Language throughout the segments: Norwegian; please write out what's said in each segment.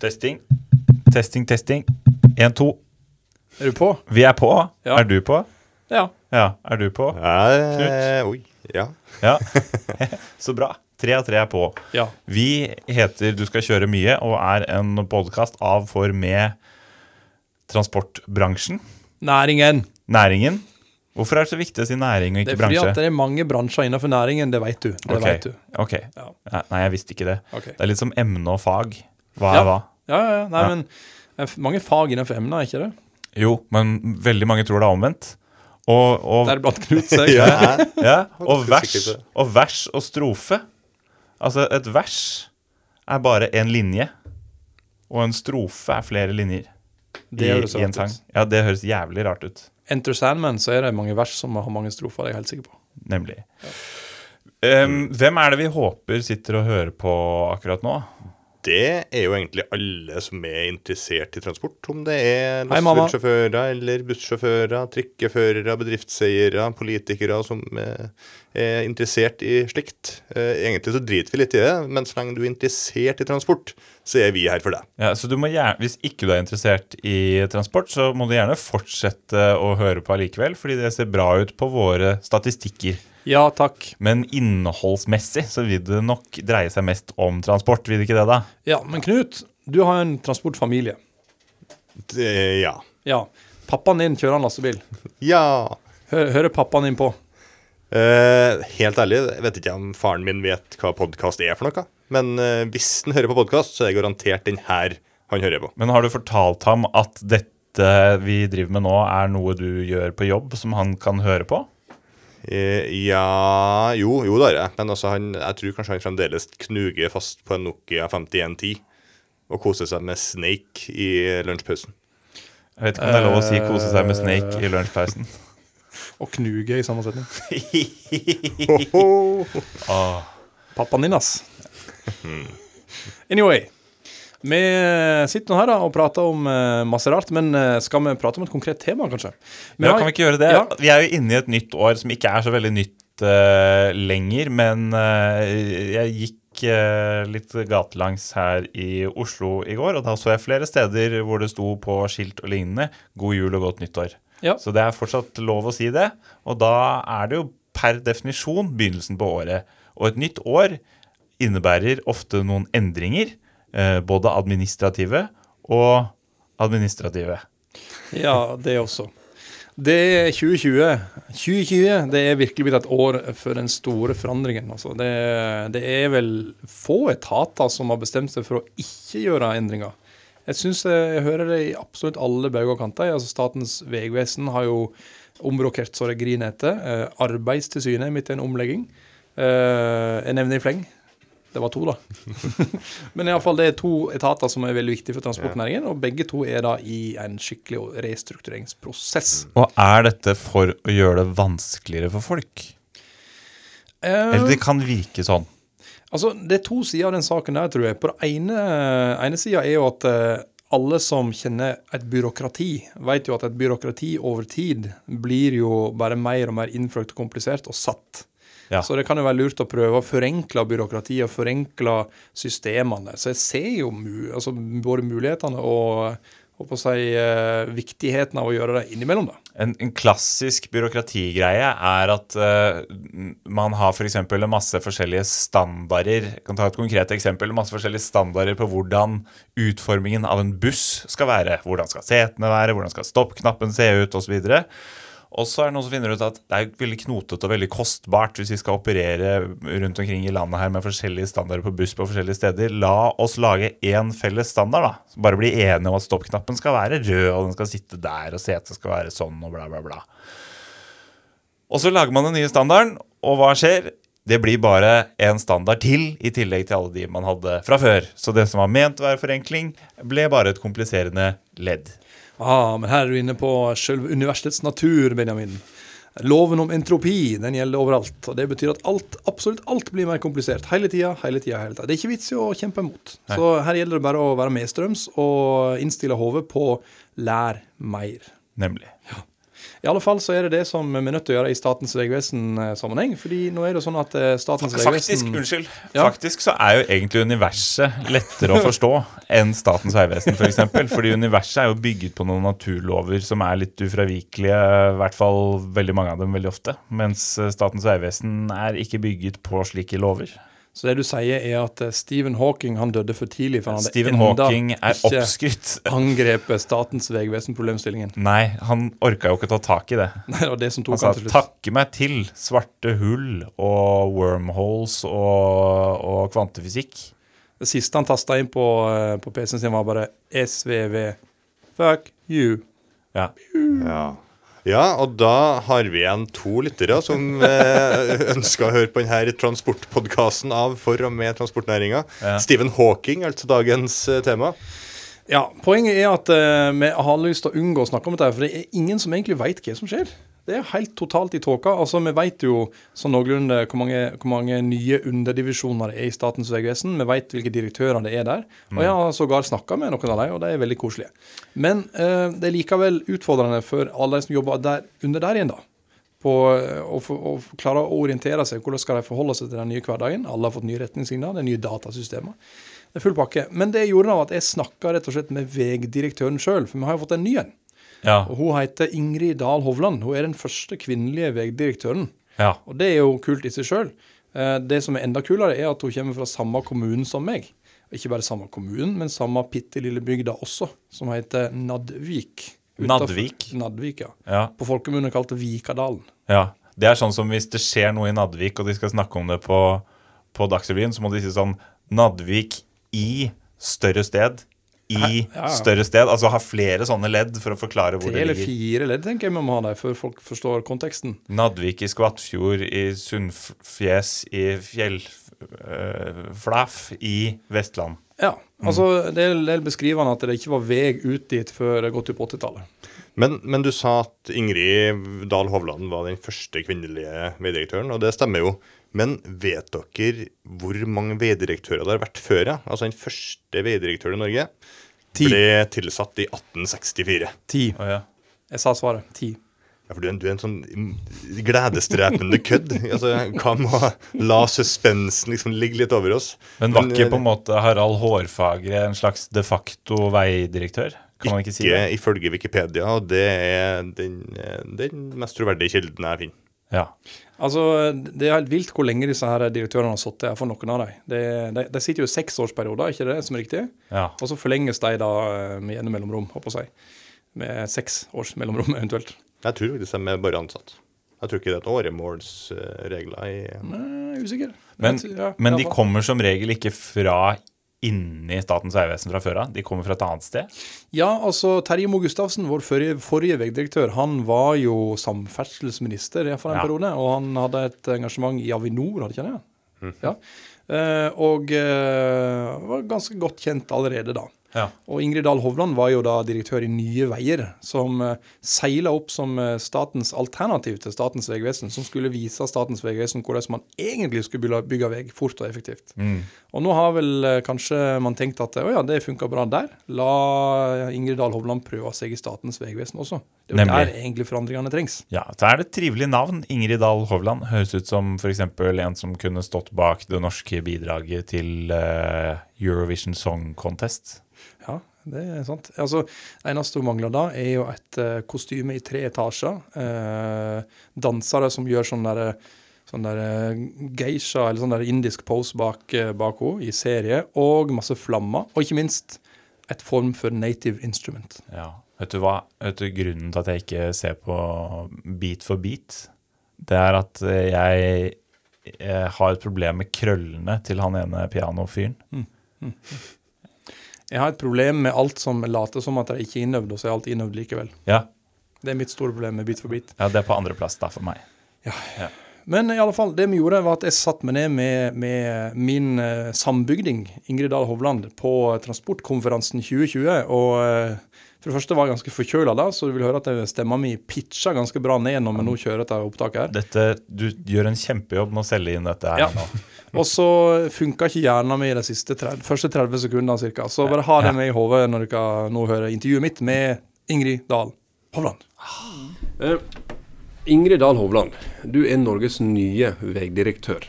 Testing. Testing, testing. Én, to. Er du på? Vi er på. Ja. Er du på? Ja. Ja, er du på? Eh, oi, ja. Ja. Så bra. Tre av tre er på. Ja. Vi heter Du skal kjøre mye og er en podkast av, for, med transportbransjen. Næringen. Næringen. Hvorfor er det så viktig å si næring og ikke bransje? Det er fordi bransje? at det er mange bransjer innenfor næringen, det vet du. Det Ok. vet du. Ok. Ja. Nei, jeg visste ikke det. Okay. Det er litt som emne og fag. Hva Ja. er hva? Ja, ja, ja. Nei, Ja. men er mange fag innenfor emner, er ikke det? Jo, men veldig mange tror det er omvendt. Og, og, Deriblant Knut seg. ja. ja, og, vers, og vers og strofe. Altså, et vers er bare én linje, og en strofe er flere linjer. Det i, høres i en sang. Ja, det høres jævlig rart ut. Enter Sandman, så er det mange vers som har mange strofer, det er jeg helt sikker på. Nemlig. Um, hvem er det vi håper sitter og hører på akkurat nå? Det er jo egentlig alle som er interessert i transport. Om det er lastebilsjåfører eller bussjåfører, trikkeførere, bedriftseiere, politikere som eh, er interessert i slikt. Eh, Egentlig så driter vi litt i det, men så lenge du er interessert i transport, så er vi her for deg. Ja, så du må gjerne, Hvis ikke du er interessert i transport, så må du gjerne fortsette å høre på allikevel, fordi det ser bra ut på våre statistikker. Ja, takk. Men innholdsmessig så vil det nok dreie seg mest om transport, vil det ikke det, da? Ja, men Knut, du har en transportfamilie. Det, ja. Ja. Pappaen din kjører en lastebil. Ja. Hø hører pappaen din på? Eh, helt ærlig, jeg vet ikke om faren min vet hva podkast er for noe. Men uh, hvis han hører på podkast, så er det garantert den her han hører på. Men har du fortalt ham at dette vi driver med nå, er noe du gjør på jobb, som han kan høre på? Uh, ja Jo, jo det har jeg. Men altså, han, jeg tror kanskje han fremdeles knuger fast på en Nokia 5110 og koser seg med Snake i lunsjpausen. Jeg vet ikke om det er lov å si 'kose seg med Snake' i lunsjpausen. Og knuge i samme setning. ah. Pappaen din, ass. Anyway. Vi sitter nå her da og prater om uh, masse rart, men uh, skal vi prate om et konkret tema, kanskje? Ja, kan vi ikke gjøre det? Ja. Vi er jo inne i et nytt år som ikke er så veldig nytt uh, lenger, men jeg gikk eh, litt gatelangs her i Oslo i går, og da så jeg flere steder hvor det sto på skilt og lignende 'God jul og godt nyttår'. Ja. Så det er fortsatt lov å si det, og da er det jo per definisjon begynnelsen på året. Og et nytt år innebærer ofte noen endringer, eh, både administrative og administrative. Ja, det også. Det er 2020. 2020 det er virkelig blitt et år for den store forandringen. Altså. Det, det er vel få etater som har bestemt seg for å ikke gjøre endringer. Jeg syns jeg hører det i absolutt alle bauger og kanter. Altså, Statens vegvesen har jo omrokert så det griner etter. Eh, Arbeidstilsynet er midt i en omlegging. Eh, jeg nevner i fleng. Det var to, da. Men i alle fall, det er to etater som er veldig viktige for transportnæringen, og begge to er da i en skikkelig restruktureringsprosess. Og er dette for å gjøre det vanskeligere for folk? Uh, Eller det kan virke sånn. altså, det er to sider av den saken der, tror jeg. På den ene, ene sida er jo at eh, alle som kjenner et byråkrati, vet jo at et byråkrati over tid blir jo bare mer og mer innfløkt og komplisert og satt. Ja. Så det kan jo være lurt å prøve å forenkle byråkratiet og forenkle systemene. Så jeg ser jo altså både mulighetene og, på å si, eh, viktigheten av å gjøre det innimellom. da. En, en klassisk byråkratigreie er at eh, man har f.eks. For masse forskjellige standarder. Jeg kan ta et konkret eksempel. Masse forskjellige standarder på hvordan utformingen av en buss skal være. Hvordan skal setene være, hvordan skal stoppknappen se ut, osv. Og så er det noen som finner ut at det er veldig knotete og veldig kostbart hvis vi skal operere rundt omkring i landet her med forskjellige standarder på buss på forskjellige steder. La oss lage én felles standard, da. Så bare bli enige om at stoppknappen skal være rød, og den skal sitte der, og setet skal være sånn, og bla, bla, bla. Og så lager man den nye standarden, og hva skjer? Det blir bare en standard til, i tillegg til alle de man hadde fra før. Så det som var ment å være forenkling, ble bare et kompliserende ledd. Ah, men her er du inne på selve universets natur, Benjamin. Loven om entropi den gjelder overalt. og Det betyr at alt, absolutt alt blir mer komplisert. Hele tida, hele tida. hele tida. Det er ikke vits i å kjempe imot. Så her gjelder det bare å være medstrøms og innstille hodet på lær mer. Nemlig. I alle fall så er det det som vi er nødt til å gjøre i Statens vegvesen-sammenheng. fordi nå er det sånn at Statens vegvesen Faktisk, unnskyld. Ja. Faktisk så er jo egentlig universet lettere å forstå enn Statens vegvesen, f.eks. For eksempel. Fordi universet er jo bygget på noen naturlover som er litt ufravikelige, i hvert fall veldig mange av dem veldig ofte. Mens eh, Statens vegvesen er ikke bygget på slike lover. Så det du sier, er at eh, Stephen Hawking han døde for tidlig. for han hadde Stephen enda Hawking er ikke oppskrytt. angrepet Statens vegvesen-problemstillingen. Nei, han orka jo ikke ta tak i det. Nei, det var det som tok Han sa han til slutt. 'takke meg til svarte hull og wormholes og, og kvantefysikk'. Det siste han tasta inn på, eh, på PC-en sin, var bare SVV. Fuck you. Ja. Ja. Ja, og da har vi igjen to lyttere som eh, ønsker å høre på denne transportpodkasten av for og med transportnæringa. Ja. Stephen Hawking, altså dagens eh, tema. Ja, Poenget er at eh, vi har lyst til å unngå å snakke om dette, for det er ingen som egentlig veit hva som skjer. Det er helt totalt i tåka. Altså, Vi vet jo sånn noenlunde hvor mange, hvor mange nye underdivisjoner det er i Statens vegvesen. Vi vet hvilke direktører det er der. Og jeg har sågar snakka med noen av dem, og de er veldig koselige. Men eh, det er likevel utfordrende for alle de som jobber der, under der igjen, da. På eh, å, å klare å orientere seg. Hvordan skal de forholde seg til den nye hverdagen? Alle har fått nye retningslinjer, det er nye datasystemer. Det er full pakke. Men det gjorde av at jeg snakka rett og slett med vegdirektøren sjøl, for vi har jo fått en ny en. Ja. Og Hun heter Ingrid Dahl Hovland. Hun er den første kvinnelige veidirektøren. ja. Og det er jo kult i seg sjøl. Det som er enda kulere, er at hun kommer fra samme kommunen som meg. Ikke bare samme kommunen, men samme bitte lille bygda også, som heter Nadvik. Utenfor- Nadvik? Nadvik, ja. ja. På folkemunne kalt Vikadalen. Ja, det er sånn som hvis det skjer noe i Nadvik, og de skal snakke om det på, på Dagsrevyen, så må de si sånn Nadvik i større sted. I større sted. Altså ha flere sånne ledd for å forklare hvor det ligger? Tre eller fire ledd tenker jeg vi må ha der, før folk forstår konteksten. Nadvik i Skvattfjord, i Sundfjes, i Fjellflaf, i Vestland. Ja, altså Det er er beskrivende at det ikke var vei ut dit før godt på 80-tallet. Men, men du sa at Ingrid Dahl Hovland var den første kvinnelige veidirektøren, og det stemmer jo. Men vet dere hvor mange veidirektører det har vært før? Ja? Altså Den første veidirektøren i Norge Ti. ble tilsatt i 1864. Ti. Oh, ja. Jeg sa svaret. Ti. Ja, for du er, en, du er en sånn gledesdrepende kødd. Altså, Hva med å la suspensen liksom ligge litt over oss? Men var ikke på en måte Harald Hårfagre en slags de facto veidirektør? Kan man ikke si det? ifølge Wikipedia, og det er den, den mest troverdige kilden jeg finner. Ja. Altså, Det er helt vilt hvor lenge disse her direktørene har sittet her for noen av dem. De, de, de sitter jo i seksårsperioder, ikke det som er riktig? ja. Og så forlenges de da eh, med gjennom mellomrom, håper jeg. Med seks års mellomrom eventuelt. Jeg tror faktisk de er bare ansatt. Jeg tror ikke det er et åremålsregler i Nei, er usikker. Men, men, ja, men de kommer som regel ikke fra inni Statens vegvesen fra før av. De kommer fra et annet sted. Ja, altså Terje Moe Gustavsen, vår forrige, forrige vegdirektør, han var jo samferdselsminister for en Ja. periode. Og han hadde et engasjement i Avinor, hadde ikke han det? Ja. Eh, og eh, var ganske godt kjent allerede da. Ja. Og Ingrid Dahl Hovland var jo da direktør i Nye Veier, som uh, seila opp som eh, statens alternativ til Statens vegvesen, som skulle vise Statens vegvesen hvordan man egentlig skulle bygge, vei fort og effektivt. Mm. Og nå har vel eh, kanskje man tenkt at å ja, det funka bra der. La Ingrid Dahl Hovland prøve seg i Statens vegvesen også. Det er jo der egentlig forandringene trengs. Ja, så er det et trivelig navn. Ingrid Dahl Hovland. Høres ut som f.eks. en som kunne stått bak det norske bidraget til eh, Eurovision Song Contest. Ja, det er sant. Altså, eneste hun mangler da, er jo et uh, kostyme i tre etasjer. Uh, dansere som gjør sånn der, sånn der eh, geisha, eller sånn der indisk pose bak, eh, bak henne i serie, og masse flammer. Og ikke minst et form for native instrument. Ja. Vet du hva? Vet du grunnen til at jeg ikke ser på Beat for beat? Det er at eh, jeg, jeg har et problem med krøllene til han ene pianofyren. Jeg har et problem med alt som later som at det ikke er innøvd, og så er alt innøvd likevel. Ja. Det er mitt store problem med Bit for bit. ja, det er på andreplass da for meg. Men i alle fall, det vi gjorde, var at jeg satte meg ned med, med min eh, sambygding, Ingrid Dahl Hovland, på Transportkonferansen 2020. Og eh, for det første var jeg ganske forkjøla da, så du vil høre at stemma mi pitcha ganske bra ned når vi nå kjører dette opptaket her. Dette, du gjør en kjempejobb med å selge inn dette her Ja. nå. Og så funka ikke hjernen min de siste 30, første 30 sekundene cirka. Så bare ha det med i hodet når dere nå hører intervjuet mitt med Ingrid Dahl Hovland. Uh, Ingrid Dahl Hovland, du er Norges nye veidirektør.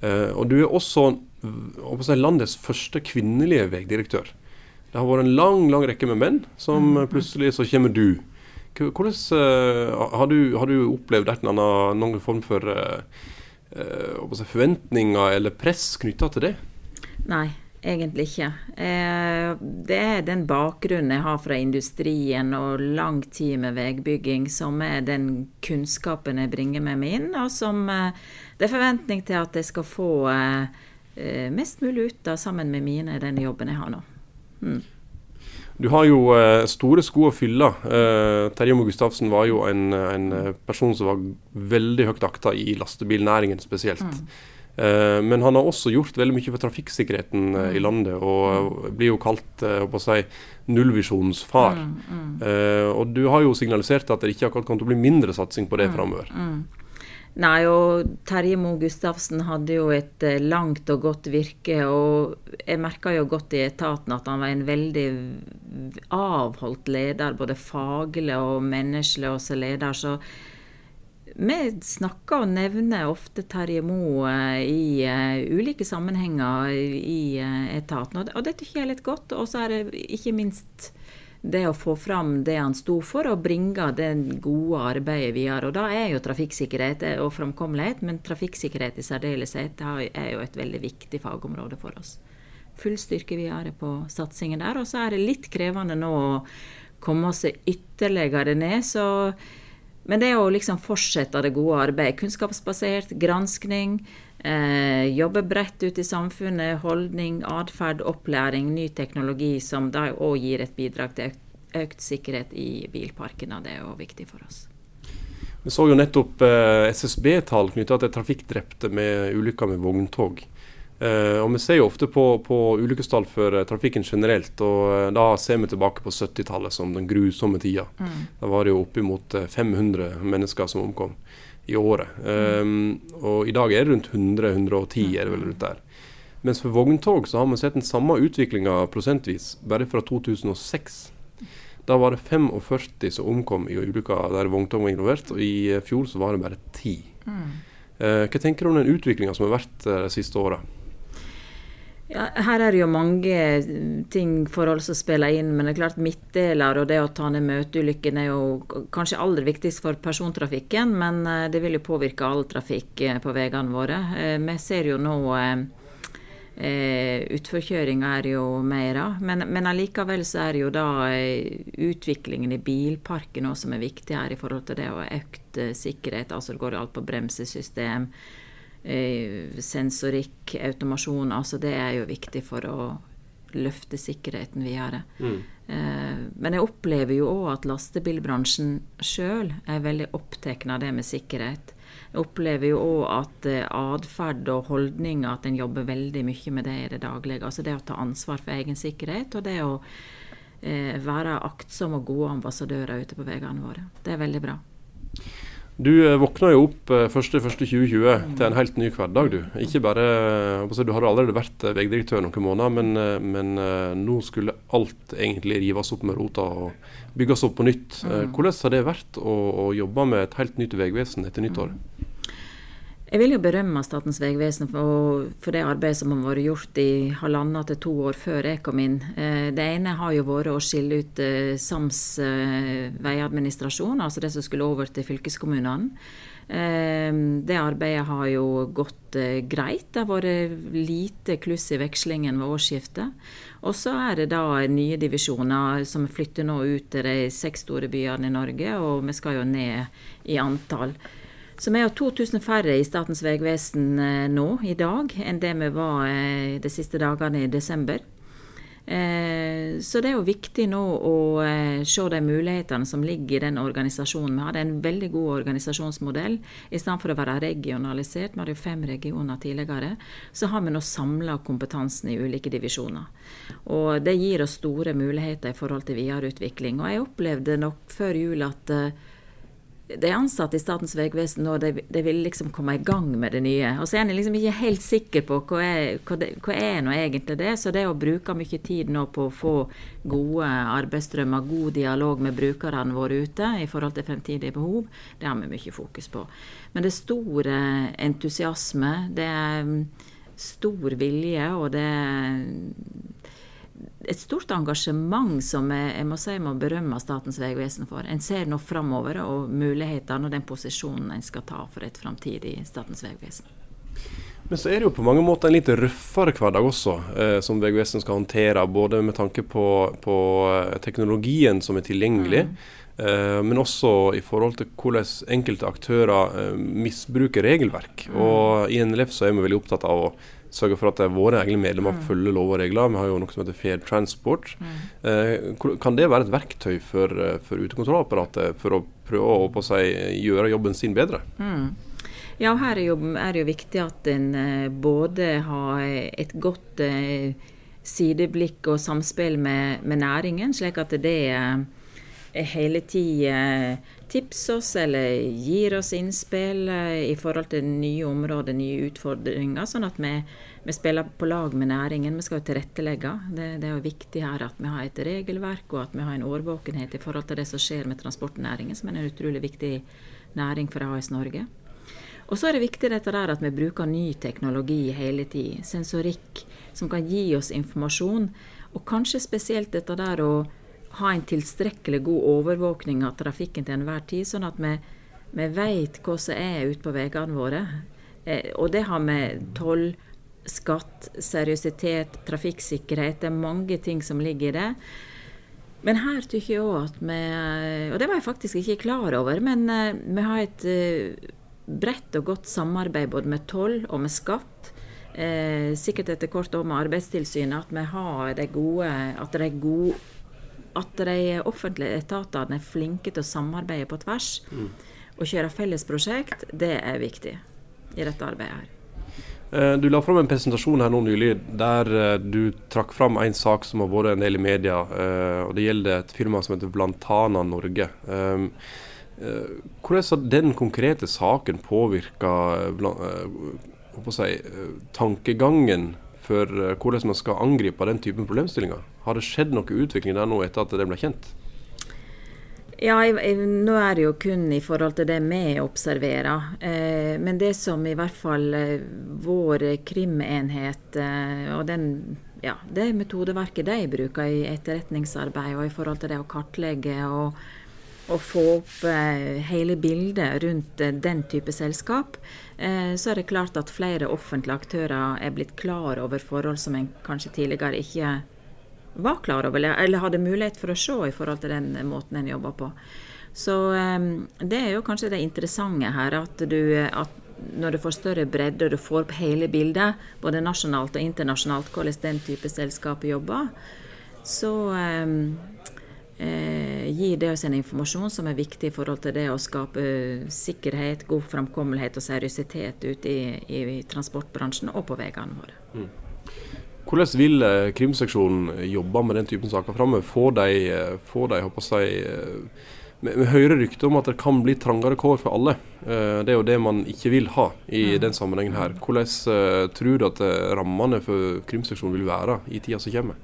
Uh, og du er også landets første kvinnelige veidirektør. Det har vært en lang lang rekke med menn, som plutselig så kommer du. Hvordan eh, har, du, har du opplevd et eller annet, noen form for eh, eh, forventninger eller press knytta til det? Nei, egentlig ikke. Det er den bakgrunnen jeg har fra industrien og lang tid med veibygging, som er den kunnskapen jeg bringer med meg inn, og som det er forventning til at jeg skal få mest mulig ut av sammen med mine i den jobben jeg har nå. Du har jo eh, store sko å fylle. Eh, Terje Mo Gustavsen var jo en, en eh, person som var veldig høyt akta i lastebilnæringen spesielt. Eh, men han har også gjort veldig mye for trafikksikkerheten i landet, og blir jo kalt si, nullvisjonens far. Eh, og du har jo signalisert at det ikke akkurat kommer til å bli mindre satsing på det framover. Nei, og Terje Moe Gustavsen hadde jo et eh, langt og godt virke, og jeg merka jo godt i etaten at han var en veldig avholdt leder, både faglig og menneskelig også leder. Så vi snakker og nevner ofte Terje Moe eh, i eh, ulike sammenhenger i etaten, og og det tykker jeg er litt godt. Og så er det ikke minst det å få fram det han sto for, og bringe det gode arbeidet videre. Og da er jo trafikksikkerhet og framkommelighet, men trafikksikkerhet i særdeleshet er jo et veldig viktig fagområde for oss. Full styrke videre på satsingen der. Og så er det litt krevende nå å komme seg ytterligere ned, så men det å liksom fortsette det gode arbeidet, kunnskapsbasert, granskning, eh, jobbe bredt ut i samfunnet, holdning, atferd, opplæring, ny teknologi, som da òg gir et bidrag til økt, økt sikkerhet i bilparken, og det er jo viktig for oss. Vi så jo nettopp eh, SSB-tall knytta til trafikkdrepte med ulykker med vogntog. Eh, og Vi ser jo ofte på, på ulykkestall for eh, trafikken generelt, og eh, da ser vi tilbake på 70-tallet som den grusomme tida. Da var det jo oppimot eh, 500 mennesker som omkom i året. Um, og i dag er det rundt 100-110, er det vel rundt der. Mens for vogntog så har vi sett den samme utviklinga prosentvis bare fra 2006. Da var det 45 som omkom i ulykker der vogntog var involvert, og i eh, fjor så var det bare 10. Eh, hva tenker du om den utviklinga som har vært eh, de siste åra? Ja, her er det jo mange eh, ting, forhold som spiller inn, men det er klart midtdeler og det å ta ned møteulykken er jo kanskje aller viktigst for persontrafikken, men eh, det vil jo påvirke all trafikk eh, på veiene våre. Vi ser jo nå Utforkjøringa er jo mer av, men, men allikevel så er det jo da utviklingen i bilparken også som er viktig her i forhold til det å ha økt sikkerhet. Altså det går alt på bremsesystem sensorikk, automasjon, altså det er jo viktig for å løfte sikkerheten videre. Eh, men jeg opplever jo òg at lastebilbransjen sjøl er veldig opptatt av det med sikkerhet. Jeg opplever jo òg at eh, atferd og holdninger, at en jobber veldig mye med det i det daglige. Altså det å ta ansvar for egen sikkerhet, og det å eh, være aktsomme og gode ambassadører ute på veiene våre. Det er veldig bra. Du eh, våkna jo opp eh, 1.1.2020 til en helt ny hverdag, du. Ikke bare, si, Du hadde allerede vært eh, veidirektør noen måneder, men, eh, men eh, nå skulle alt egentlig rives opp med rota og bygges opp på nytt. Eh, Hvordan har det vært å, å jobbe med et helt nytt veivesen etter nyttår? Jeg vil jo berømme Statens vegvesen for, det arbeidet som har vært gjort i halvannet til to år før jeg kom inn. Eh, Det ene har jo vært å skille ut eh, sams eh, veiadministrasjon, altså det som skulle over til fylkeskommunene. Det arbeidet har jo gått greit. Det har vært lite kluss i vekslingen ved årsskiftet. Og så er det da nye divisjoner som flytter nå ut til de seks store byene i Norge, og vi skal jo ned i antall. Så vi har 2000 færre i Statens vegvesen eh, nå i dag enn det vi var eh, de siste dagene i desember. Eh, så det er jo viktig nå å se de mulighetene som ligger i den organisasjonen. Vi hadde en veldig god organisasjonsmodell. I stedet for å være regionalisert, vi hadde jo fem regioner tidligere, så har vi nå samla kompetansen i ulike divisjoner. Og det gir oss store muligheter i forhold til videreutvikling. Og jeg opplevde nok før jul at de ansatte i Statens vegvesen nå, de, de, vil liksom komme i gang med det nye. Og så er en liksom ikke helt sikker på hva er, hva, det, hva er nå egentlig det. Så det å bruke mye tid nå på å få gode arbeidsstrømmer, god dialog med brukerne våre ute i forhold til fremtidige behov, det har vi mye fokus på. Men det er stor eh, entusiasme, det er mm, stor vilje, og det er et stort engasjement som jeg, jeg må si jeg må berømme Statens vegvesen for. En ser nå framover og mulighetene og den posisjonen en skal ta for et framtidig Statens vegvesen. Men så er det jo på mange måter en litt røffere hverdag også, eh, som Vegvesenet skal håndtere. Både med tanke på, på eh, teknologien som er tilgjengelig, mm. eh, men også i forhold til hvordan enkelte aktører eh, misbruker regelverk. Mm. Og I NLF så er vi veldig opptatt av å sørge for at våre egne medlemmer mm. følger lov og regler. Vi har jo noe som heter Fair Transport. Mm. Eh, kan det være et verktøy for, eh, for utekontrollapparatet for å prøve å på seg, gjøre jobben sin bedre? Mm. Ja, her er, jo, er det jo viktig at en eh, både har et godt sideblikk og samspill med, med, næringen, slik at det hele tida tipser oss eller gir oss innspill eh, i forhold til nye områder, nye utfordringer, sånn at vi, vi spiller på lag med næringen. Vi skal jo tilrettelegge. Det, det, er jo viktig her at vi har et regelverk og at vi har en årvåkenhet i forhold til det som skjer med transportnæringen, som er en utrolig viktig næring for AS Norge. Og så er det viktig dette der at vi bruker ny teknologi hele tid. Sensorikk som kan gi oss informasjon. Og kanskje spesielt dette der å ha en tilstrekkelig god overvåkning av trafikken til enhver tid, sånn at vi, vi vet hva som er ute på veiene våre. Eh, og det har med toll, skatt, seriøsitet, trafikksikkerhet Det er mange ting som ligger i det. Men her tykker jeg òg at vi Og det var jeg faktisk ikke klar over, men uh, vi har et bredt og godt samarbeid både med toll og med skatt. Eh, sikkert etter kort òg med Arbeidstilsynet, at vi har det gode, at det er gode at de offentlige etatene er flinke til å samarbeide på tvers mm. og kjøre felles prosjekt, det er viktig i dette arbeidet her. Eh, du la fram en presentasjon her nå nylig der eh, du trakk fram en sak som har vært en del i media. Eh, og Det gjelder et firma som heter Blantana Norge. Hvordan har den konkrete saken påvirka si, tankegangen for hvordan man skal angripe den typen problemstillinger? Har det skjedd noe utvikling der nå etter at det ble kjent? Ja, jeg, jeg, nå er det jo kun i forhold til det vi observerer. Eh, men det som i hvert fall eh, vår krimenhet eh, og den, ja, det metodeverket de bruker i etterretningsarbeid og i forhold til det å kartlegge og, og få opp eh, hele bildet rundt eh, den type selskap, eh, så er det klart at flere offentlige aktører er blitt klar over forhold som en kanskje tidligere ikke var klar over, eller hadde mulighet for å se i forhold til den måten en jobber på. Så um, det er jo kanskje det interessante her, at du at når du får større bredde og du får opp hele bildet, både nasjonalt og internasjonalt, hvordan den type selskap jobber, så um, eh, gir det oss en informasjon som er viktig i forhold til det å skape sikkerhet, god framkommelighet og seriøsitet ute i, i transportbransjen og på veiene våre. Mm. Hvordan vil eh, krimseksjonen jobbe med den typen saker framover? Får de, eh, får de håper jeg, eh, vi hører rykter om at det kan bli trangere kår for alle. Det er jo det man ikke vil ha i mm. den sammenhengen her. Hvordan tror du at rammene for krimseksjonen vil være i tida som kommer?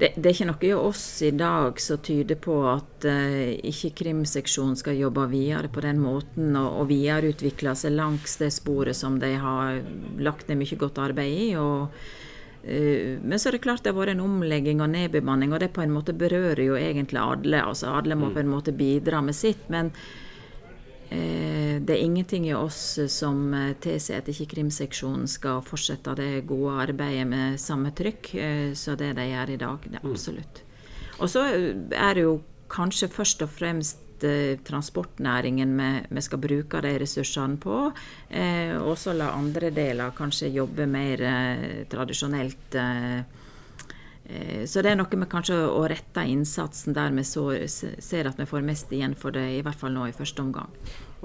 Det, det, er ikke noe i oss i dag som tyder på at uh, ikke krimseksjonen skal jobbe videre på den måten og, og videreutvikle seg langs det sporet som de har lagt ned mye godt arbeid i. og Eh, men så er det klart det har vært en omlegging og nedbemanning, og det på en måte berører jo egentlig alle. altså Alle må mm. på en måte bidra med sitt. Men eh, det er ingenting i oss som eh, tilsier at ikke krimseksjonen skal fortsette det gode arbeidet med samme trykk eh, som det de gjør i dag. Det, er absolutt. Og så er det jo kanskje først og fremst Eh, transportnæringen vi, skal bruke de ressursene på. Eh, og så la andre deler kanskje jobbe mer eh, tradisjonelt. Eh, så det er noe med kanskje å rette innsatsen der vi så, ser at vi får mest igjen for det, i hvert fall nå i første omgang.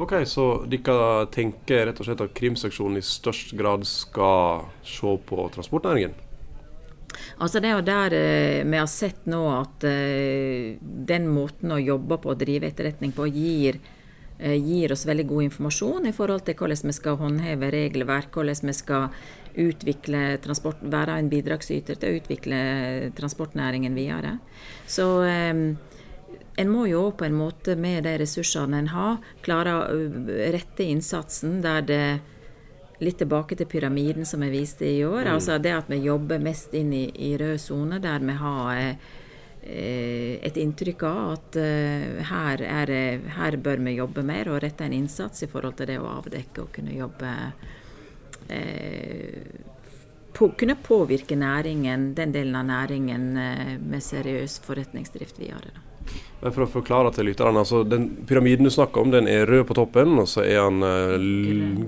Ok, Så dere tenker rett og slett at krimseksjonen i størst grad skal se på transportnæringen? Altså Det er jo der eh, vi har sett nå at eh, den måten å jobbe på og drive etterretning på gir eh, gir oss veldig god informasjon i forhold til hvordan vi skal håndheve regelverk, hvordan vi skal utvikle transport, være en bidragsyter til å utvikle transportnæringen videre. Så en må jo på en måte med de ressursene en har, klare å rette innsatsen der det Litt tilbake til pyramiden som jeg viste i år. Mm. altså Det at vi jobber mest inn i, i rød sone, der vi har eh, et inntrykk av at eh, her, er, her, bør vi jobbe mer og rette en innsats i forhold til det å avdekke og kunne jobbe eh, på, Kunne påvirke næringen, den delen av næringen eh, med seriøs forretningsdrift videre. Da. For å forklare til lytterne, altså den Pyramiden du snakker om, den er rød på toppen, og så er han uh,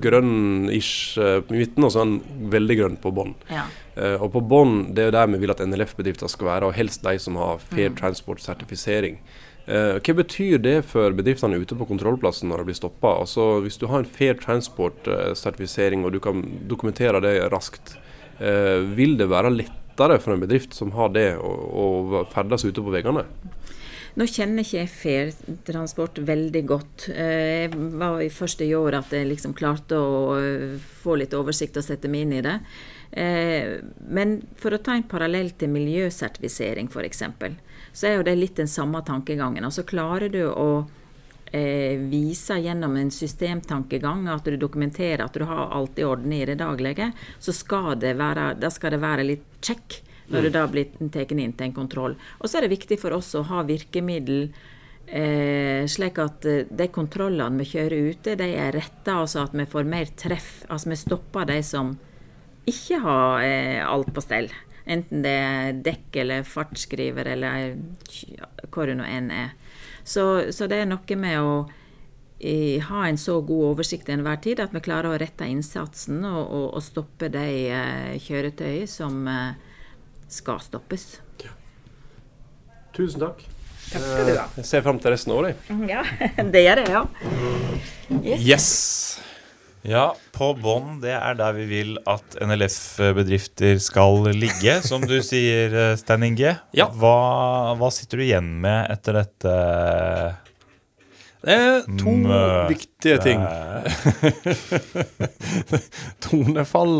grønn-ish uh, i midten, og så er han veldig grønn på bånn. Ja. Uh, og på bånn, det er der vi vil at NLF-bedrifter skal være, og helst de som har Fair mm. Transport-sertifisering. hva betyr det for bedriftene ute på kontrollplassen når det blir stoppa? Altså, hvis du har en Fair Transport-sertifisering og du kan dokumentere det raskt, vil det være lettere for en bedrift som har det, å ferdes ute på veiene? Nå kjenner ikke jeg Fair Transport veldig godt. Eh, jeg var i første i år at jeg liksom klarte å eh, få litt oversikt og sette meg inn i det. Eh, men for å ta en parallell til miljøsertifisering f.eks., så er jo det litt den samme tankegangen. Altså klarer du å vise gjennom en systemtankegang at du dokumenterer at du har alt i orden i det daglige, så skal det være, da skal det være litt check når det da blir tatt inn til en kontroll. Og så er det viktig for oss å ha virkemiddel eh, slik at eh, de kontrollene vi kjører ute, de er retta, altså at vi får mer treff. Altså vi stopper de som ikke har eh, alt på stell. Enten det er dekk eller fartsskriver eller hva det nå enn er. Så, så, det er noe med å i, ha en så god oversikt enhver tid at vi klarer å rette innsatsen og, og, og stoppe de eh, kjøretøy som eh, skal stoppes. Ja. Tusen takk. Takk skal du ha. Jeg ser fram til resten av året. Ja, det gjør jeg ja. Yes. yes. Ja, på bånn, det er der vi vil at NLF-bedrifter skal ligge, som du sier, Stein Inge. Ja. Hva, hva sitter du igjen med etter dette det er to Møte. viktige ting. Tonefall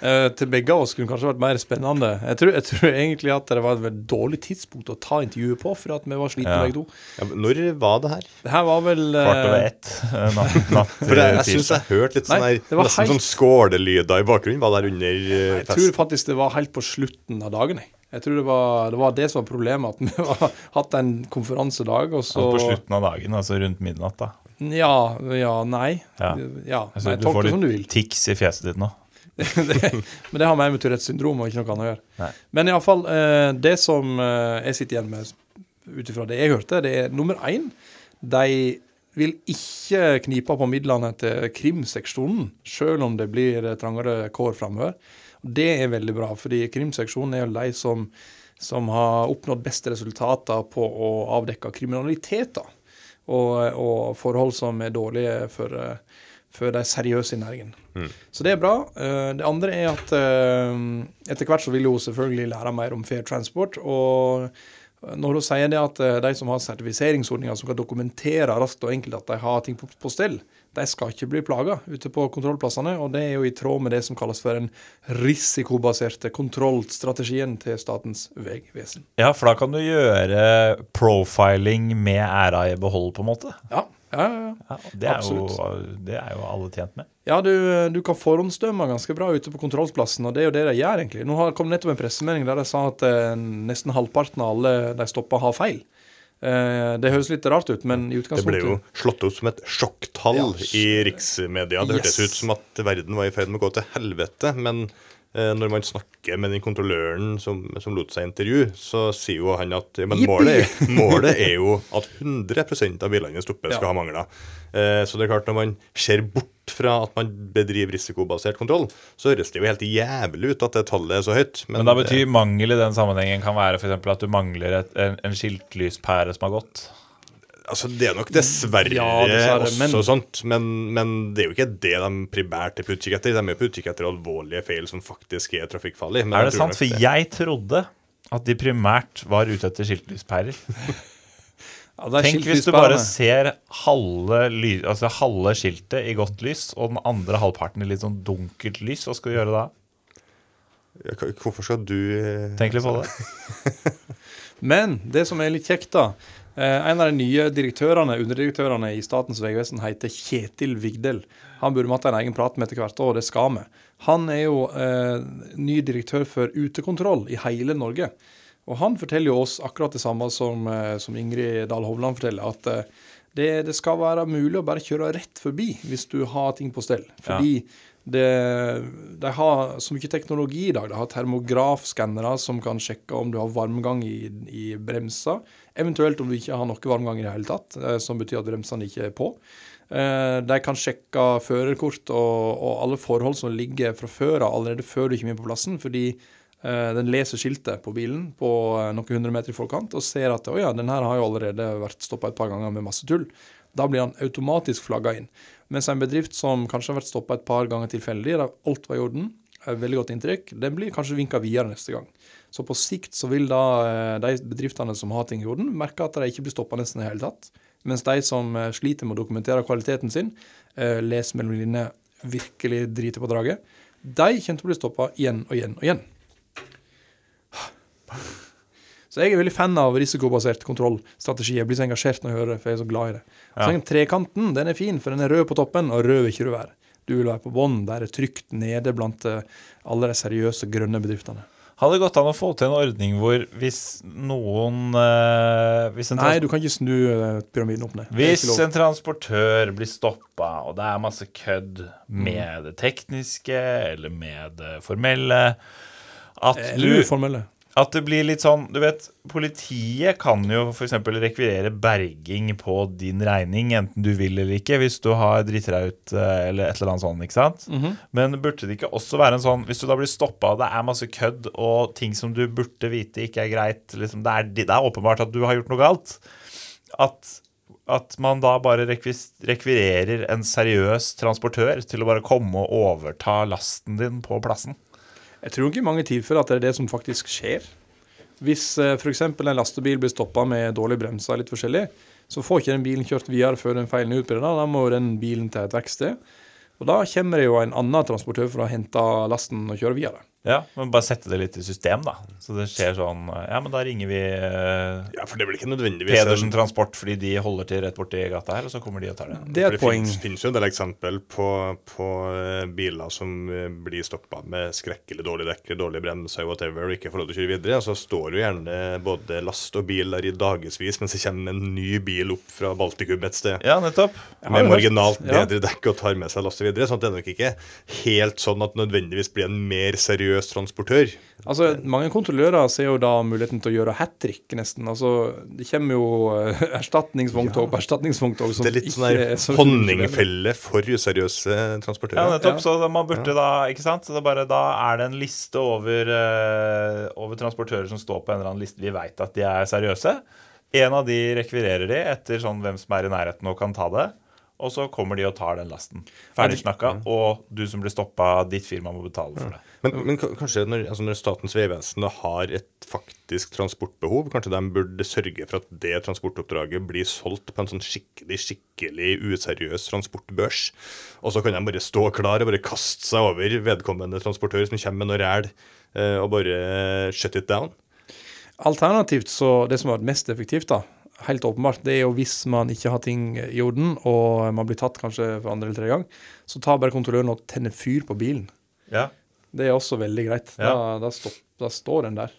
eh, til begge av oss kunne kanskje vært mer spennende. Jeg tror, jeg tror, egentlig at det var et dårlig tidspunkt å ta intervjuet på, for at vi var slitne ja. begge to. Ja, når var det her? Det her var vel eh, Kvart over ett. Eh, natt, natt for jeg, jeg syns jeg hørte litt sånn her, nesten helt... sånn skålelyder i bakgrunnen. Var der under festen? fest? Jeg tror faktisk det var helt på slutten av dagen. Jeg. Jeg tror det var, det var, det som var problemet, at vi har hatt en konferansedag, og så På slutten av dagen, altså rundt midnatt, da? Ja, ja nei. Ja. ja altså, nei, du får litt tics i fjeset ditt nå. det, men det har med Tourettes syndrom og ikke noe annet å gjøre. Nei. Men iallfall, eh, det som eh, jeg sitter igjen med ut ifra det jeg hørte, det er nummer én. De vil ikke knipe på midlene til krimseksjonen, sjøl om det blir trangere kår framover. Det er veldig bra, fordi krimseksjonen er jo de som, som har oppnådd beste resultater på å avdekke kriminalitet. Og, og, forhold som er dårlige for, for de seriøse i næringen. Mm. Så det er bra. Eh, det andre er at eh, etter hvert så vil hun selvfølgelig lære mer om fair transport. og når hun sier det at eh, de som har sertifiseringsordninger som kan dokumentere raskt og enkelt at de har ting på, på stell, de skal ikke bli plaga ute på kontrollplassene. Og det er jo i tråd med det som kalles for den risikobaserte kontrollstrategien til Statens vegvesen. Ja, for da kan du gjøre profiling med æra i behold, på en måte? Ja, ja, ja, ja. det, er jo, det, er jo, alle tjent med. Ja, du, du kan forhåndsdømme ganske bra ute på kontrollplassen, og det er jo det de gjør, egentlig. Nå kom det nettopp en pressemelding der de sa at eh, nesten halvparten av alle de stoppa, har feil. Eh, det høres litt rart ut, men i utgangspunktet Det ble jo slått opp som et sjokktall ja, i riksmedia. Det hørtes ut som at verden var i ferd med å gå til helvete. men Eh, når man snakker med den kontrolløren som, som lot seg intervjue, så sier jo han at men målet, målet er jo at 100% av bilene stoppet skal ja. ha mangler. Eh, så det er klart når man ser bort fra at man bedriver risikobasert kontroll, så høres det jo helt jævlig ut at det tallet er så høyt. Men, men da betyr mangel i den sammenhengen kan være f.eks. at du mangler et, en, en skiltlyspære som har gått? Altså, Det er nok dessverre, ja, dessverre også men... sånt, men, men, det er jo ikke det de primært er på utkikk etter. De er på utkikk etter alvorlige feil som faktisk er trafikkfarlige. er det sant? For det. jeg trodde at de primært var ute etter skiltlyspærer. Ja, det er Tenk hvis du bare ser halve, ly, altså halve skiltet i godt lys, og den andre halvparten i litt sånn dunkelt lys. Hva skal du gjøre da? Ja, Hvorfor skal du eh, Tenk litt på det. Men det som er litt kjekt, da eh, En av de nye direktørene, underdirektørene i Statens vegvesen heter Kjetil Vigdel. Han burde vi hatt en egen prat med etter hvert, og det skal vi. Han er jo eh, ny direktør for utekontroll i hele Norge. Og han forteller jo oss akkurat det samme som, eh, som Ingrid Dahl Hovland forteller, at eh, det, det skal være mulig å bare kjøre rett forbi hvis du har ting på stell. Fordi det, de har så mye teknologi i dag. De har termografskannere som kan sjekke om du har varmgang i, i bremsa. Eventuelt om du ikke har noe varmgang i det hele tatt, eh, som betyr at bremsene ikke er på. De kan sjekke førerkort og, og alle forhold som ligger fra før av allerede før du kommer inn på plassen, fordi den leser skiltet på bilen på eh, noen hundre meter i forkant og ser at ja, den her har jo allerede vært stoppa et par ganger med masse tull. Da blir han automatisk flagga inn. Mens en bedrift som kanskje har vært stoppa et par ganger tilfeldig, der alt var i orden, veldig godt inntrykk, den blir kanskje vinka videre neste gang. Så på sikt så vil da eh, de bedriftene som har ting i orden, merke at de ikke blir stoppa nesten i hele tatt. Mens de som eh, sliter med å dokumentere kvaliteten sin, eh, leser mellom linjene, virkelig driter på draget, de kommer til å bli stoppa igjen og igjen og igjen. Så jeg er veldig fan av risikobasert kontrollstrategi. Jeg blir så engasjert når jeg hører det, for jeg er så glad i det. Så tenker Trekanten den er fin, for den er rød på toppen, og rød vil ikke du være. Du vil være på bånn, der er trygt nede blant eh, alle de seriøse grønne bedriftene. Hadde det gått an å få til en ordning hvor hvis noen eh, hvis, en Nei, du kan ikke snu eh, pyramiden opp ned. Hvis en transportør blir stoppa, og det er masse kødd Mm. med det tekniske eller med det formelle at, Eller du, uformelle. At det blir litt sånn Du vet, politiet kan jo f.eks. rekvirere berging på din regning, enten du vil eller ikke, hvis du har driti deg ut eh, eller et eller annet sånt. ikke sant? Mhm. Men burde det ikke også være en sånn Hvis du da blir stoppa, og det er masse kødd og ting som du burde vite ikke er greit liksom, det, er, det er åpenbart at du har gjort noe galt. At, at man da bare rekvirerer en seriøs transportør til å bare komme og overta lasten din på plassen. Jeg tror ikke i mange tilfeller at det er det som faktisk skjer. Hvis eh, f.eks. en lastebil blir stoppa med dårlige bremser, litt forskjellig, så får ikke den bilen kjørt videre før den feilen er utbredet. Da må den bilen til et verksted. Og da kommer det jo en annen transportør for å hente lasten og kjøre videre. Ja, men bare sette det litt i system, da. Så det skjer sånn Ja, men da ringer vi eh, Ja, for det blir ikke nødvendigvis Pedersen Transport fordi de holder til rett borti gata her, og så kommer de og tar det. Det er For et poeng. finnes, finnes jo en del eksempel på, på eh, biler som eh, blir stoppa med skrekkelig dårlig dekk, dårlige bremser, whatever, og ikke får lov til å kjøre videre. Så står jo gjerne både last og bil der i dagevis mens det kommer en ny bil opp fra Baltikum et sted. Ja, nettopp. har Med jo hørt- marginalt ja. bedre dekk og tar med seg last og videre. Sånn at det er nok ikke helt sånn at nødvendigvis blir en mer seriøs transportør. Altså, Mange kontrollører ser jo da muligheten til å gjøre hat trick, nesten. Altså, Det kommer jo eh, erstatningsvogntog på erstatningsvogntog Det er litt sånn der er så- honningfelle for useriøse Ja, nettopp. nettopp. Så man burde da Ikke sant? Så det er bare, da er det en liste over, uh, over transportører som står på en eller annen liste. Vi veit at de er seriøse. En av de rekvirerer de etter sånn hvem som er i nærheten og kan ta det. Og så kommer de og tar den lasten. Ferdig snakka. Og du som blir stoppa, ditt firma må betale for det. Men, men kanskje når, altså når Statens vegvesen har et faktisk transportbehov, kanskje de burde sørge for at det transportoppdraget blir solgt på en sånn skikkelig skikkelig useriøs transportbørs. Og så kan de bare stå klar og bare kaste seg over vedkommende transportør som kommer med noe ræl, eh, og bare shut it down. Alternativt så det som vært mest effektivt, da, helt åpenbart, det er jo hvis man ikke har ting i orden, og man blir tatt kanskje for andre eller tredje gang, så tar bare kontrolløren og tenner fyr på bilen. Ja. Det er også veldig greit. Da, da, stopp, da står den der.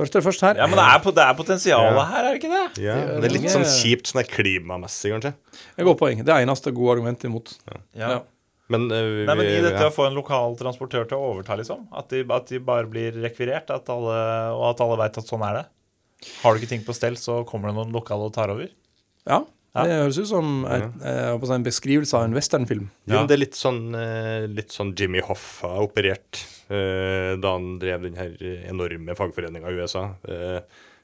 Hørte det først her. ja, men det er, det er potensialet her, er det ikke det? Ja, Det er det er litt sånn kjipt sånn klimamessig, kanskje. Et godt poeng. Det eneste gode argumentet imot. Ja. Ja. Men, vi, Nei, men I dette ja. å få en lokal transportør til å overta, liksom. At de, at de bare blir rekvirert, at alle, og at alle veit at sånn er det. Har du ikke ting på stell, så kommer det noen lokale og tar over. Ja, Ja. det høres ut som et, eh, en beskrivelse av en westernfilm. Jo, Ja. det er litt sånn, eh, litt sånn Jimmy Hoffa operert eh, da han drev den her enorme fagforeninga i USA.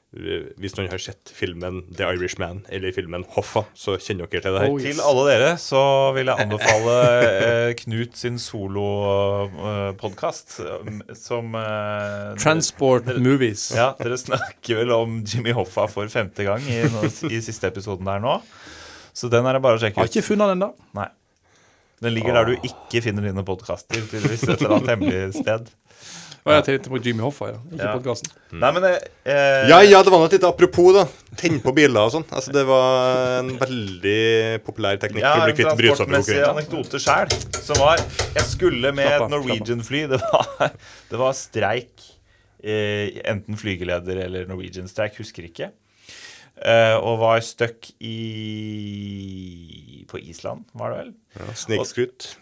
Eh, eh, Hvis noen har sett filmen The Irishman eller filmen Hoffa, så kjenner dere til det her. Oh, yes. Til alle dere så vil jeg anbefale eh, Knut sin solopodkast som eh, Transport movies. Ja, dere snakker vel om Jimmy Hoffa for femte gang i, i siste episoden der nå. Så den er det bare å sjekke ut. Jeg Har ikke funnet den, da. Den ligger der du ikke finner dine podkaster, tydeligvis et eller annet hemmelig sted. Og jeg tenkte på Jimmy Hoffa, ja. Ikke Ja. podkasten. Nei, men eh, eh, Ja, ja, det var noe litt apropos, da. Tenne på biler og sånn. Altså, det var en veldig populær teknikk Ja, for å bli kvitt brysomme anekdote sjøl. Som var Jeg skulle med et Norwegian-fly. Det, var- det var streik. Eh, enten flygeleder eller Norwegian-streik, husker ikke. Eh, og var stuck i På Island, var det vel? Ja, Snikskrutt.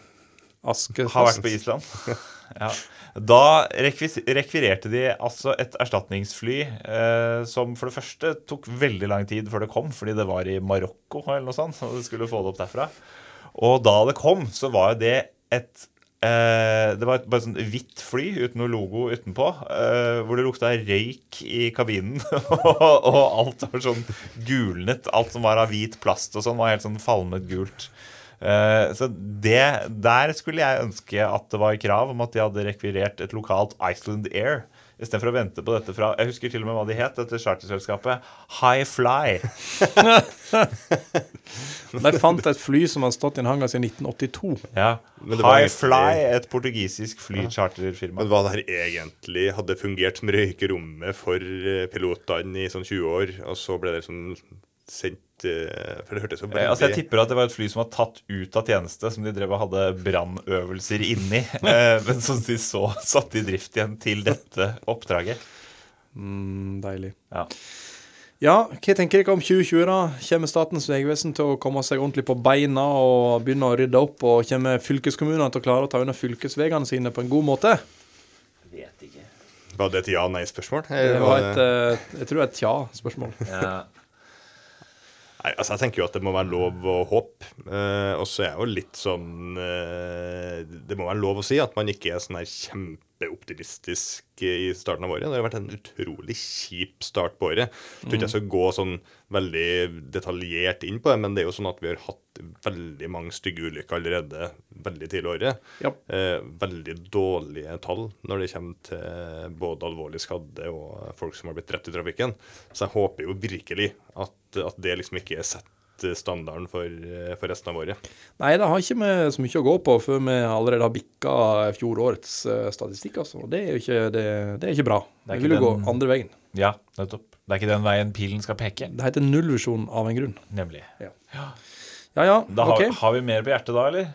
Askefast. Har vært på Island. ja. Da rekvirerte de altså et erstatningsfly eh, som for det første tok veldig lang tid før det kom, fordi det var i Marokko eller noe sånt, og de skulle få det opp derfra. Og da det kom, så var jo det et Det var et bare sånn hvitt fly uten noe logo utenpå, eh, hvor det lukta røyk i kabinen. og alt var sånn gulnet. Alt som var av hvit plast og sånn, var helt sånn falmet gult. Eh, så det, der skulle jeg ønske at det var krav om at de hadde rekvirert et lokalt Iceland Air. Istedenfor å vente på dette fra Jeg husker til og med hva de het, dette charterselskapet. High Fly. De fant et fly som hadde stått i en hangar siden 1982. Ja. High Fly, et portugisisk flycharterfirma. Men hva det her egentlig hadde fungert som røykerommet for eh, pilotene i sånn 20 år, og så ble det sånn sendt For det hørtes så Eh, veldig Altså jeg tipper at det var et fly som var tatt ut av tjeneste, som de drev og hadde brannøvelser inni, eh, men som de så satte i drift igjen til dette oppdraget. Mm, deilig. Ja. Ja, hva tenker dere om 2020, da? Kommer Statens vegvesen til å komme seg ordentlig på beina og begynne å rydde opp? Og kommer fylkeskommunene til å klare å ta unna fylkesveiene sine på en god måte? Vet ikke. Var det et ja-nei-spørsmål? Det var et, eh, jeg tror det er et ja-spørsmål. Ja. Nei, altså Jeg tenker jo at det må være lov å håpe. Eh, og så er jeg jo litt sånn eh, Det må være lov å si at man ikke er sånn her kjempeoptimistisk i starten av året. Det har vært en utrolig kjip start på året. Jeg tror ikke jeg skal gå sånn veldig detaljert inn på det, men det er jo sånn at vi har hatt veldig mange stygge ulykker allerede veldig tidlig i året. Ja. Eh, veldig dårlige tall når det kommer til både alvorlig skadde og folk som har blitt drept i trafikken. Så jeg håper jo virkelig at, at det liksom ikke er sett standarden for, eh, for resten av året. Nei, det har ikke vi så mye å gå på før vi allerede har bikka fjorårets eh, statistikk, altså. Det er jo ikke, det, det er ikke bra. Det er Vi vil jo den... gå andre veien. ja, nettopp. Det er ikke den veien pilen skal peke. Det heter nullvisjon av en grunn. Nemlig. Ja ja, Da har, okay. har vi mer på hjertet da, eller?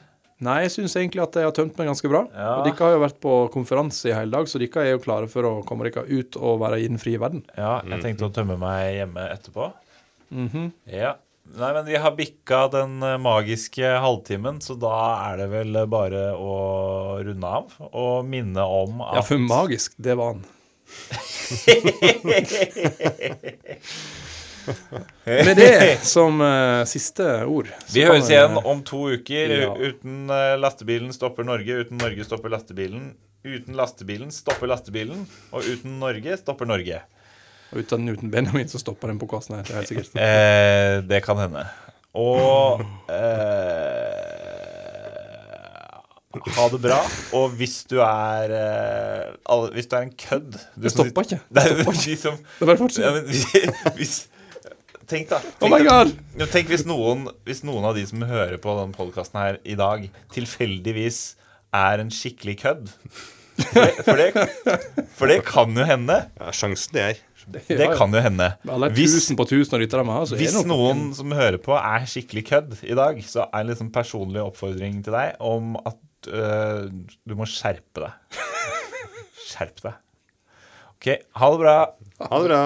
Nei, jeg syns egentlig at jeg har tømt meg ganske bra. Ja. Og dere har jo vært på konferanse i hele dag, så dere er jo klare for å komme dere ut og være i den frie verden. Ja, jeg tenkte å tømme meg hjemme etterpå. Mhm. Ja. Nei, men vi har bikka den eh, magiske halvtimen, så da er det vel bare å runde av og minne om at Ja, for magisk, det var han. Med det som uh, siste ord Vi høres igjen om to uker. Ja. Uten uh, lastebilen stopper Norge, uten Norge stopper lastebilen. Uten lastebilen stopper lastebilen, og uten Norge stopper Norge. Og uten, uten Benjamin så stopper den podkasten her, det er helt sikkert. Eh, det kan hende. Og eh, Ha det bra. Og hvis du er eh, alle, Hvis du er en kødd du Det stopper ikke. Nei, men de som, Det er bare ja, hvis, Tenk, da. Oh Tenk, my god! Ja, Tenk hvis noen, hvis noen av de som hører på den podkasten her i dag, tilfeldigvis er en skikkelig kødd. For det, for det, for det kan jo hende. Ja, sjansen er Det kan jo hende. Alle Hvis, tusen på tusen av vi har, så er hvis det noen som hører på, er skikkelig kødd i dag, så er det liksom personlig oppfordring til deg om at øh, du må skjerpe deg. Skjerp deg. OK, ha det bra. Ha det bra.